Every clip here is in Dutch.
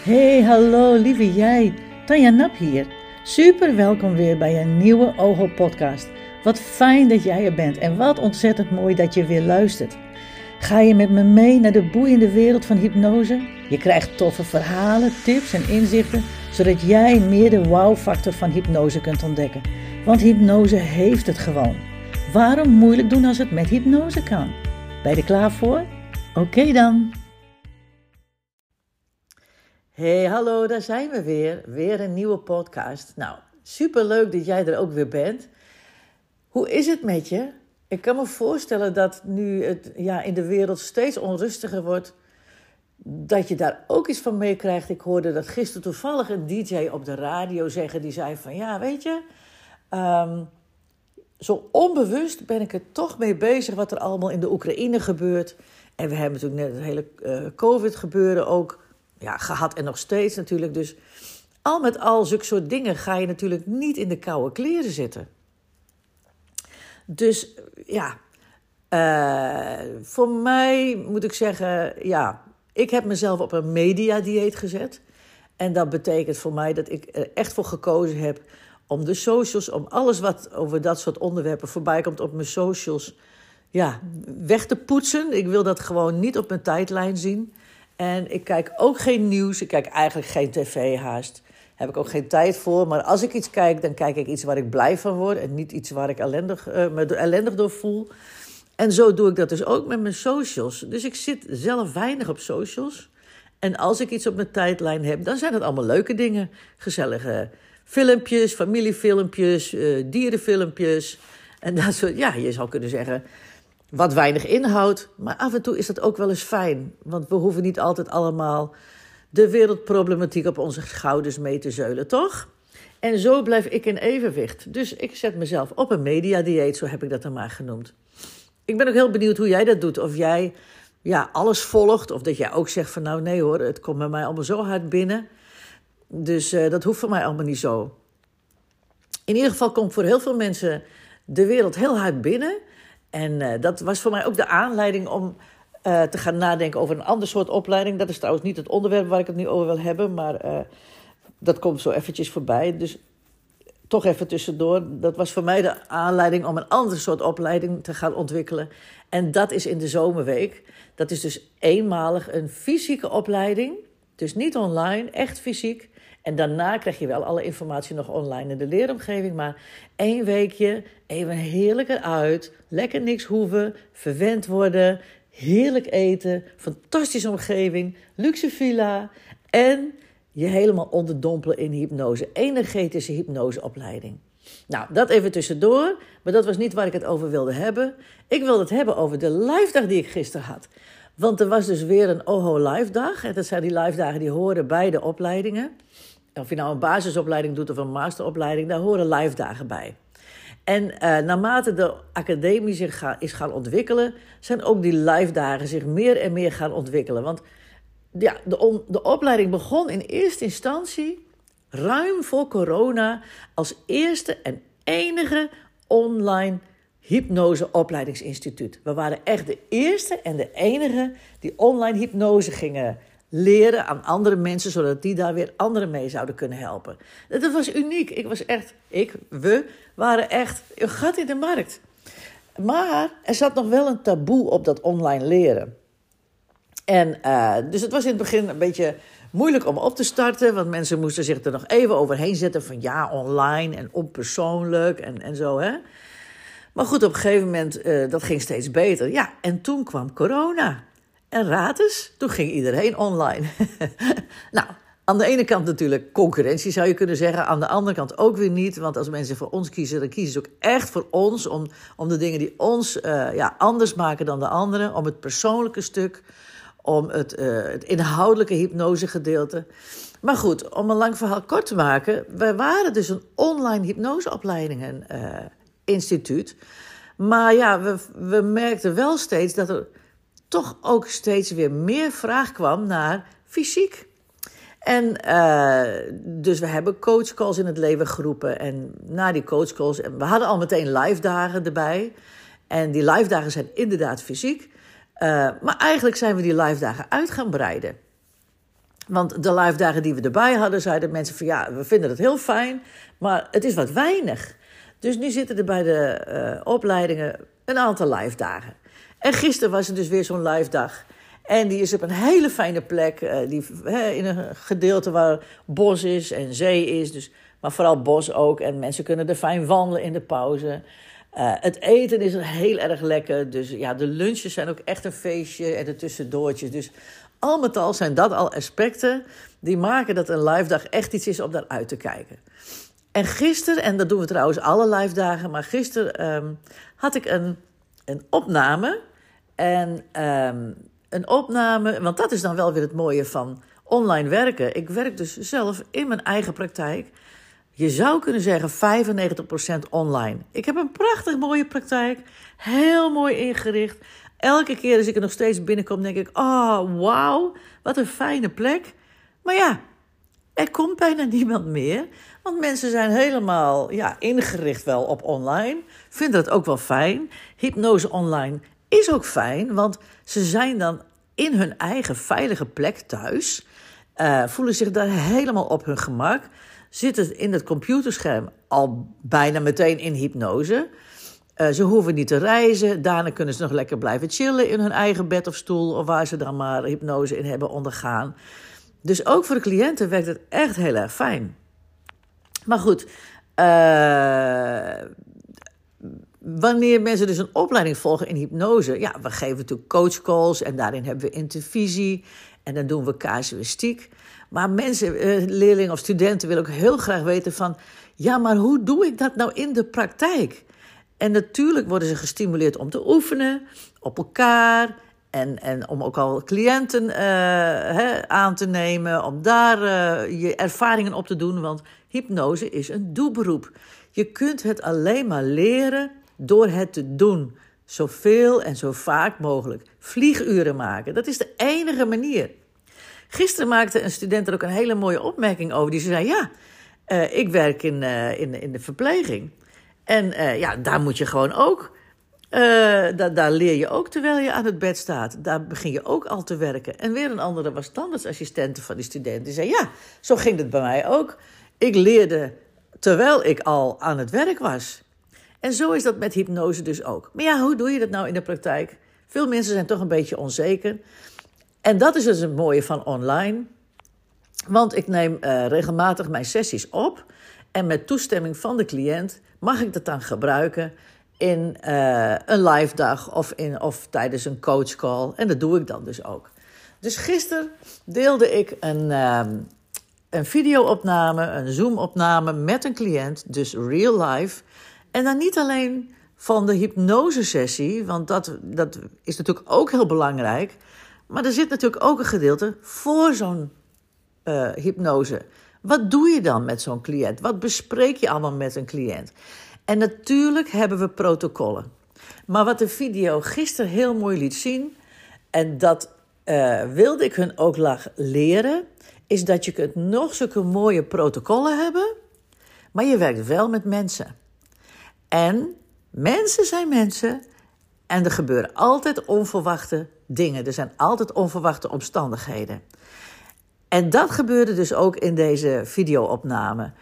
Hey, hallo lieve jij. Tanja Nap hier. Super welkom weer bij een nieuwe OHO podcast. Wat fijn dat jij er bent en wat ontzettend mooi dat je weer luistert. Ga je met me mee naar de boeiende wereld van hypnose? Je krijgt toffe verhalen, tips en inzichten, zodat jij meer de wow-factor van hypnose kunt ontdekken. Want hypnose heeft het gewoon. Waarom moeilijk doen als het met hypnose kan? Ben je klaar voor? Oké dan. Hey, hallo, daar zijn we weer. Weer een nieuwe podcast. Nou, superleuk dat jij er ook weer bent. Hoe is het met je? Ik kan me voorstellen dat nu het ja, in de wereld steeds onrustiger wordt, dat je daar ook iets van meekrijgt. Ik hoorde dat gisteren toevallig een DJ op de radio zeggen, die zei van ja, weet je, um, zo onbewust ben ik er toch mee bezig wat er allemaal in de Oekraïne gebeurt. En we hebben natuurlijk net het hele uh, COVID-gebeuren ook ja, gehad en nog steeds natuurlijk. Dus al met al, zulke soort dingen ga je natuurlijk niet in de koude kleren zitten. Dus ja, uh, voor mij moet ik zeggen, ja, ik heb mezelf op een mediadieet gezet. En dat betekent voor mij dat ik er echt voor gekozen heb om de socials, om alles wat over dat soort onderwerpen voorbij komt op mijn socials, ja, weg te poetsen. Ik wil dat gewoon niet op mijn tijdlijn zien. En ik kijk ook geen nieuws. Ik kijk eigenlijk geen tv haast. Heb ik ook geen tijd voor. Maar als ik iets kijk, dan kijk ik iets waar ik blij van word. En niet iets waar ik ellendig, uh, me ellendig door voel. En zo doe ik dat dus ook met mijn socials. Dus ik zit zelf weinig op socials. En als ik iets op mijn tijdlijn heb, dan zijn het allemaal leuke dingen. Gezellige filmpjes, familiefilmpjes, uh, dierenfilmpjes. En dat soort, ja, je zou kunnen zeggen, wat weinig inhoud. Maar af en toe is dat ook wel eens fijn. Want we hoeven niet altijd allemaal de wereldproblematiek op onze schouders mee te zeulen, toch? En zo blijf ik in evenwicht. Dus ik zet mezelf op een mediadieet, zo heb ik dat dan maar genoemd. Ik ben ook heel benieuwd hoe jij dat doet. Of jij ja, alles volgt, of dat jij ook zegt van nou nee hoor, het komt bij mij allemaal zo hard binnen. Dus uh, dat hoeft voor mij allemaal niet zo. In ieder geval komt voor heel veel mensen de wereld heel hard binnen. En uh, dat was voor mij ook de aanleiding om uh, te gaan nadenken over een ander soort opleiding. Dat is trouwens niet het onderwerp waar ik het nu over wil hebben, maar uh, dat komt zo eventjes voorbij. Dus toch even tussendoor. Dat was voor mij de aanleiding om een ander soort opleiding te gaan ontwikkelen. En dat is in de zomerweek. Dat is dus eenmalig een fysieke opleiding. Dus niet online, echt fysiek. En daarna krijg je wel alle informatie nog online in de leeromgeving. Maar één weekje, even heerlijk eruit. Lekker niks hoeven, verwend worden. Heerlijk eten, fantastische omgeving, luxe villa. En je helemaal onderdompelen in hypnose. Energetische hypnoseopleiding. Nou, dat even tussendoor. Maar dat was niet waar ik het over wilde hebben. Ik wilde het hebben over de live dag die ik gisteren had. Want er was dus weer een OHO live dag. En dat zijn die live dagen die horen bij de opleidingen. Of je nou een basisopleiding doet of een masteropleiding, daar horen live dagen bij. En uh, naarmate de academie zich ga, is gaan ontwikkelen, zijn ook die live dagen zich meer en meer gaan ontwikkelen. Want ja, de, de opleiding begon in eerste instantie, ruim voor corona, als eerste en enige online hypnose-opleidingsinstituut. We waren echt de eerste en de enige die online hypnose gingen leren aan andere mensen, zodat die daar weer anderen mee zouden kunnen helpen. Dat was uniek. Ik was echt, ik, we waren echt een gat in de markt. Maar er zat nog wel een taboe op dat online leren. En uh, dus het was in het begin een beetje moeilijk om op te starten, want mensen moesten zich er nog even overheen zetten van ja, online en onpersoonlijk en, en zo, hè. Maar goed, op een gegeven moment, uh, dat ging steeds beter. Ja, en toen kwam corona. En raad eens, toen ging iedereen online. nou, aan de ene kant natuurlijk concurrentie zou je kunnen zeggen. Aan de andere kant ook weer niet. Want als mensen voor ons kiezen, dan kiezen ze ook echt voor ons. Om, om de dingen die ons uh, ja, anders maken dan de anderen. Om het persoonlijke stuk. Om het, uh, het inhoudelijke hypnosegedeelte. Maar goed, om een lang verhaal kort te maken. Wij waren dus een online hypnoseopleidingen uh, instituut. Maar ja, we, we merkten wel steeds dat er toch ook steeds weer meer vraag kwam naar fysiek. En uh, dus we hebben coachcalls in het leven geroepen. En na die coachcalls, en we hadden al meteen live dagen erbij. En die live dagen zijn inderdaad fysiek. Uh, maar eigenlijk zijn we die live dagen uit gaan breiden. Want de live dagen die we erbij hadden, zeiden mensen van ja, we vinden het heel fijn, maar het is wat weinig. Dus nu zitten er bij de uh, opleidingen een aantal live dagen. En gisteren was er dus weer zo'n live dag. En die is op een hele fijne plek, uh, die, in een gedeelte waar bos is en zee is. Dus, maar vooral bos ook. En mensen kunnen er fijn wandelen in de pauze. Uh, het eten is heel erg lekker. Dus ja, de lunches zijn ook echt een feestje en de tussendoortjes. Dus al met al zijn dat al aspecten die maken dat een live dag echt iets is om naar uit te kijken. En gisteren, en dat doen we trouwens alle live dagen, maar gisteren um, had ik een, een opname. En um, een opname, want dat is dan wel weer het mooie van online werken. Ik werk dus zelf in mijn eigen praktijk. Je zou kunnen zeggen 95% online. Ik heb een prachtig mooie praktijk, heel mooi ingericht. Elke keer als ik er nog steeds binnenkom, denk ik: oh, wauw, wat een fijne plek. Maar ja, er komt bijna niemand meer. Want mensen zijn helemaal ja, ingericht wel op online. Vinden het ook wel fijn. Hypnose online is ook fijn, want ze zijn dan in hun eigen veilige plek thuis. Uh, voelen zich daar helemaal op hun gemak. Zitten in het computerscherm al bijna meteen in hypnose. Uh, ze hoeven niet te reizen. Daarna kunnen ze nog lekker blijven chillen in hun eigen bed of stoel. Of waar ze dan maar hypnose in hebben ondergaan. Dus ook voor de cliënten werkt het echt heel erg fijn. Maar goed, uh, wanneer mensen dus een opleiding volgen in hypnose, ja, we geven natuurlijk coachcalls en daarin hebben we intervisie en dan doen we casuïstiek. Maar mensen, uh, leerlingen of studenten willen ook heel graag weten van, ja, maar hoe doe ik dat nou in de praktijk? En natuurlijk worden ze gestimuleerd om te oefenen op elkaar en, en om ook al cliënten hè, aan te nemen, om daar uh, je ervaringen op te doen, want hypnose is een doelberoep. Je kunt het alleen maar leren door het te doen. Zoveel en zo vaak mogelijk. Vlieguren maken, dat is de enige manier. Gisteren maakte een student er ook een hele mooie opmerking over. Die zei: Ja, uh, ik werk in, uh, in, in de verpleging. En uh, ja, daar moet je gewoon ook. daar leer je ook terwijl je aan het bed staat. Daar begin je ook al te werken. En weer een andere was tandartsassistente van die student. Die zei: Ja, zo ging het bij mij ook. Ik leerde terwijl ik al aan het werk was. En zo is dat met hypnose dus ook. Maar ja, hoe doe je dat nou in de praktijk? Veel mensen zijn toch een beetje onzeker. En dat is dus het mooie van online. Want ik neem uh, regelmatig mijn sessies op. En met toestemming van de cliënt mag ik dat dan gebruiken in uh, een live dag of, in, of tijdens een coachcall. En dat doe ik dan dus ook. Dus gisteren deelde ik een, uh, een videoopname, een Zoom-opname met een cliënt, dus real life. En dan niet alleen van de hypnosesessie, want dat, dat is natuurlijk ook heel belangrijk. Maar er zit natuurlijk ook een gedeelte voor zo'n uh, hypnose. Wat doe je dan met zo'n cliënt? Wat bespreek je allemaal met een cliënt? En natuurlijk hebben we protocollen. Maar wat de video gisteren heel mooi liet zien, en dat uh, wilde ik hun ook leren, is dat je kunt nog zulke mooie protocollen hebben, maar je werkt wel met mensen. En mensen zijn mensen en er gebeuren altijd onverwachte dingen. Er zijn altijd onverwachte omstandigheden. En dat gebeurde dus ook in deze videoopname.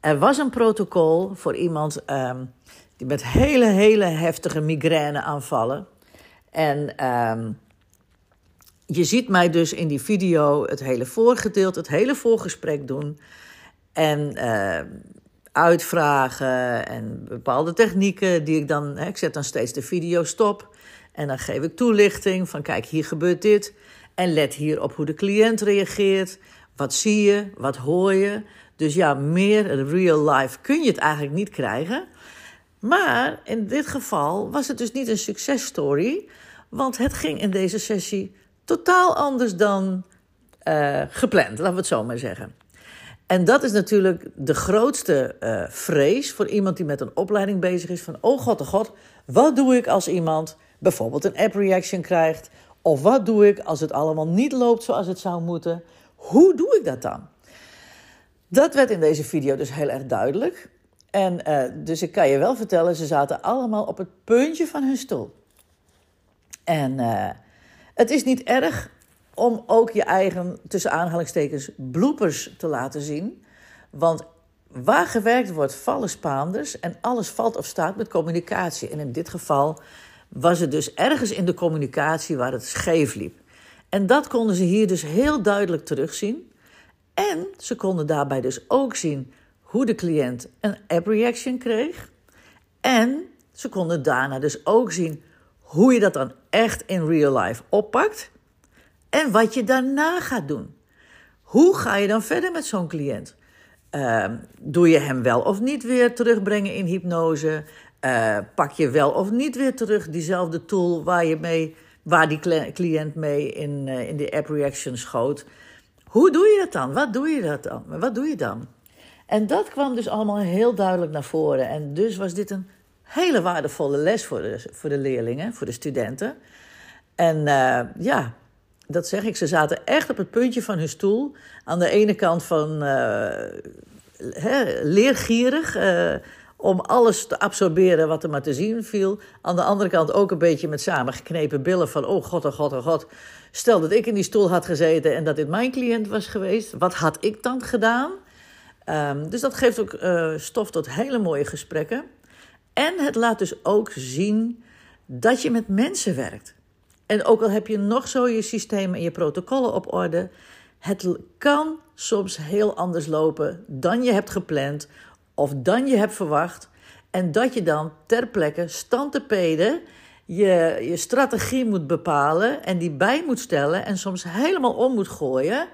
Er was een protocol voor iemand um, die met hele, hele heftige migraineaanvallen. En um, je ziet mij dus in die video het hele voorgedeelte, het hele voorgesprek doen. En uh, uitvragen en bepaalde technieken die ik dan. Hè, ik zet dan steeds de video stop. En dan geef ik toelichting van kijk, hier gebeurt dit. En let hier op hoe de cliënt reageert. Wat zie je? Wat hoor je? Dus ja, meer real life kun je het eigenlijk niet krijgen. Maar in dit geval was het dus niet een successtory. Want het ging in deze sessie totaal anders dan uh, gepland, laten we het zo maar zeggen. En dat is natuurlijk de grootste uh, vrees voor iemand die met een opleiding bezig is: van oh god, oh god, wat doe ik als iemand bijvoorbeeld een app reaction krijgt? Of wat doe ik als het allemaal niet loopt zoals het zou moeten? Hoe doe ik dat dan? Dat werd in deze video dus heel erg duidelijk. En uh, dus ik kan je wel vertellen, ze zaten allemaal op het puntje van hun stoel. En uh, het is niet erg om ook je eigen, tussen aanhalingstekens, bloopers te laten zien. Want waar gewerkt wordt, vallen Spaanders en alles valt of staat met communicatie. En in dit geval was het dus ergens in de communicatie waar het scheef liep. En dat konden ze hier dus heel duidelijk terugzien. En ze konden daarbij dus ook zien hoe de cliënt een app reaction kreeg. En ze konden daarna dus ook zien hoe je dat dan echt in real life oppakt. En wat je daarna gaat doen. Hoe ga je dan verder met zo'n cliënt? Uh, doe je hem wel of niet weer terugbrengen in hypnose? Uh, pak je wel of niet weer terug diezelfde tool waar, je mee, waar die cliënt mee in, uh, in de app reaction schoot? Hoe doe je dat dan? Wat doe je dat dan? Wat doe je dan? En dat kwam dus allemaal heel duidelijk naar voren. En dus was dit een hele waardevolle les voor de, voor de leerlingen, voor de studenten. En uh, ja, dat zeg ik, ze zaten echt op het puntje van hun stoel. Aan de ene kant van uh, leergierig, uh, om alles te absorberen wat er maar te zien viel. Aan de andere kant ook een beetje met samengeknepen billen van... oh god, oh god, oh god, stel dat ik in die stoel had gezeten en dat dit mijn cliënt was geweest. Wat had ik dan gedaan? Um, dus dat geeft ook uh, stof tot hele mooie gesprekken. En het laat dus ook zien dat je met mensen werkt. En ook al heb je nog zo je systeem en je protocollen op orde, het kan soms heel anders lopen dan je hebt gepland of dan je hebt verwacht. En dat je dan ter plekke stand te peden je, je strategie moet bepalen en die bij moet stellen en soms helemaal om moet gooien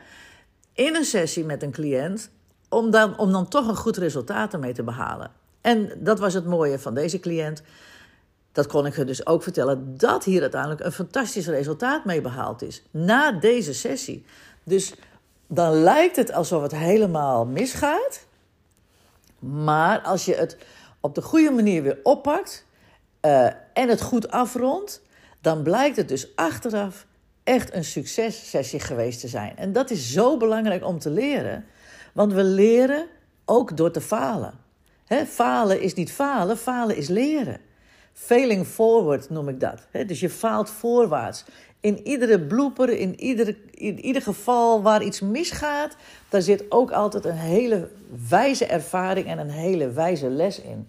in een sessie met een cliënt om dan, om dan toch een goed resultaat ermee te behalen. En dat was het mooie van deze cliënt. Dat kon ik er dus ook vertellen, dat hier uiteindelijk een fantastisch resultaat mee behaald is. Na deze sessie. Dus dan lijkt het alsof het helemaal misgaat. Maar als je het op de goede manier weer oppakt uh, en het goed afrondt, dan blijkt het dus achteraf echt een successessie geweest te zijn. En dat is zo belangrijk om te leren, want we leren ook door te falen. Falen is niet falen, falen is leren. Failing forward noem ik dat. Dus je faalt voorwaarts. In iedere blooper, in, iedere, in ieder geval waar iets misgaat, daar zit ook altijd een hele wijze ervaring en een hele wijze les in.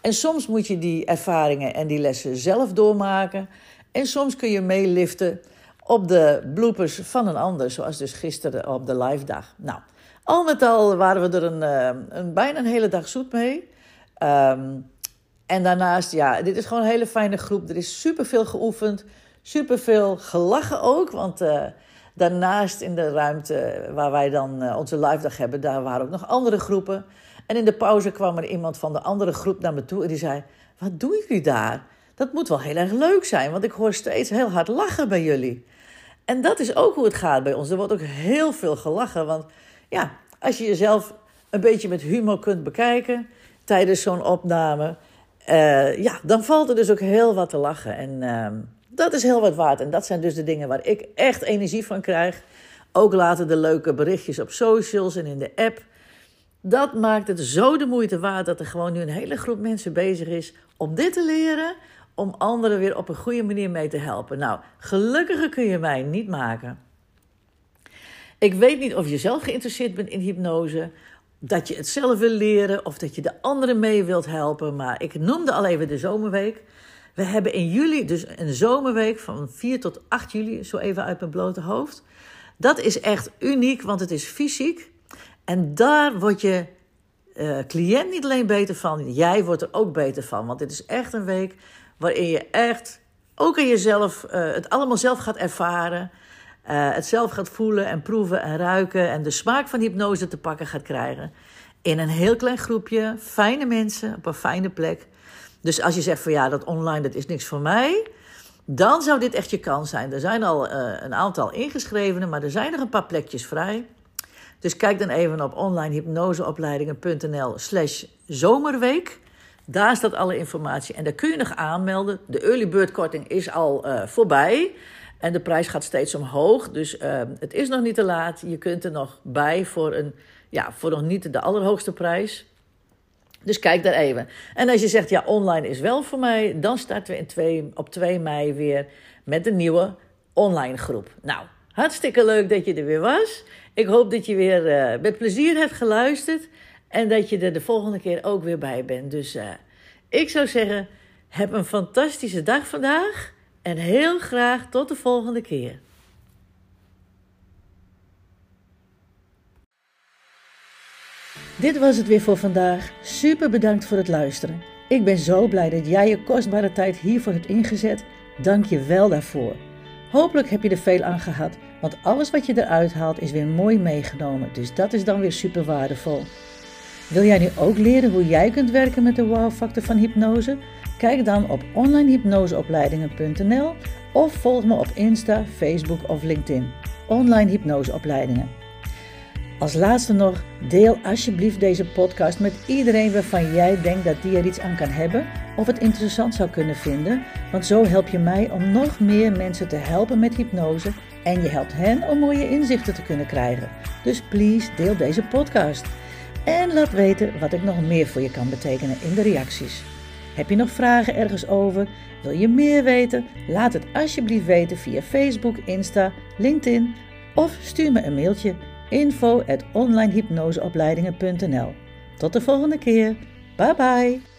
En soms moet je die ervaringen en die lessen zelf doormaken. En soms kun je meeliften op de bloopers van een ander, zoals dus gisteren op de live dag. Nou, al met al waren we er een, eh, een bijna een hele dag zoet mee. Um, en daarnaast, ja, dit is gewoon een hele fijne groep. Er is superveel geoefend, superveel gelachen ook. Want uh, daarnaast in de ruimte waar wij dan uh, onze live dag hebben, daar waren ook nog andere groepen. En in de pauze kwam er iemand van de andere groep naar me toe en die zei: Wat doen jullie daar? Dat moet wel heel erg leuk zijn, want ik hoor steeds heel hard lachen bij jullie. En dat is ook hoe het gaat bij ons. Er wordt ook heel veel gelachen, want ja, als je jezelf een beetje met humor kunt bekijken tijdens zo'n opname, uh, ja, dan valt er dus ook heel wat te lachen. En uh, dat is heel wat waard. En dat zijn dus de dingen waar ik echt energie van krijg. Ook later de leuke berichtjes op socials en in de app. Dat maakt het zo de moeite waard dat er gewoon nu een hele groep mensen bezig is om dit te leren. Om anderen weer op een goede manier mee te helpen. Nou, gelukkiger kun je mij niet maken. Ik weet niet of je zelf geïnteresseerd bent in hypnose dat je het zelf wil leren of dat je de anderen mee wilt helpen. Maar ik noemde al even de zomerweek. We hebben in juli dus een zomerweek van 4 tot 8 juli, zo even uit mijn blote hoofd. Dat is echt uniek, want het is fysiek. En daar word je uh, cliënt niet alleen beter van, jij wordt er ook beter van. Want dit is echt een week waarin je echt ook aan jezelf uh, het allemaal zelf gaat ervaren. Uh, het zelf gaat voelen en proeven en ruiken en de smaak van hypnose te pakken gaat krijgen. In een heel klein groepje, fijne mensen op een fijne plek. Dus als je zegt van ja, dat online dat is niks voor mij, dan zou dit echt je kans zijn. Er zijn al uh, een aantal ingeschrevenen, maar er zijn nog een paar plekjes vrij. Dus kijk dan even op onlinehypnoseopleidingen.nl slash zomerweek. Daar staat alle informatie en daar kun je nog aanmelden. De early bird korting is al uh, voorbij. En de prijs gaat steeds omhoog. Dus uh, het is nog niet te laat. Je kunt er nog bij voor, een, ja, voor nog niet de allerhoogste prijs. Dus kijk daar even. En als je zegt, ja, online is wel voor mij, dan starten we in twee, op 2 mei weer met de nieuwe online groep. Nou, Hartstikke leuk dat je er weer was. Ik hoop dat je weer uh, met plezier hebt geluisterd. En dat je er de volgende keer ook weer bij bent. Dus uh, ik zou zeggen, heb een fantastische dag vandaag. En heel graag tot de volgende keer. Dit was het weer voor vandaag. Super bedankt voor het luisteren. Ik ben zo blij dat jij je kostbare tijd hiervoor hebt ingezet. Dank je wel daarvoor. Hopelijk heb je er veel aan gehad, want alles wat je eruit haalt is weer mooi meegenomen. Dus dat is dan weer super waardevol. Wil jij nu ook leren hoe jij kunt werken met de wow-factor van hypnose? Kijk dan op onlinehypnoseopleidingen.nl of volg me op Insta, Facebook of LinkedIn. Online hypnoseopleidingen. Als laatste nog, deel alsjeblieft deze podcast met iedereen waarvan jij denkt dat die er iets aan kan hebben of het interessant zou kunnen vinden, want zo help je mij om nog meer mensen te helpen met hypnose en je helpt hen om mooie inzichten te kunnen krijgen. Dus please deel deze podcast. En laat weten wat ik nog meer voor je kan betekenen in de reacties. Heb je nog vragen ergens over? Wil je meer weten? Laat het alsjeblieft weten via Facebook, Insta, LinkedIn of stuur me een mailtje info at. Tot de volgende keer. Bye bye.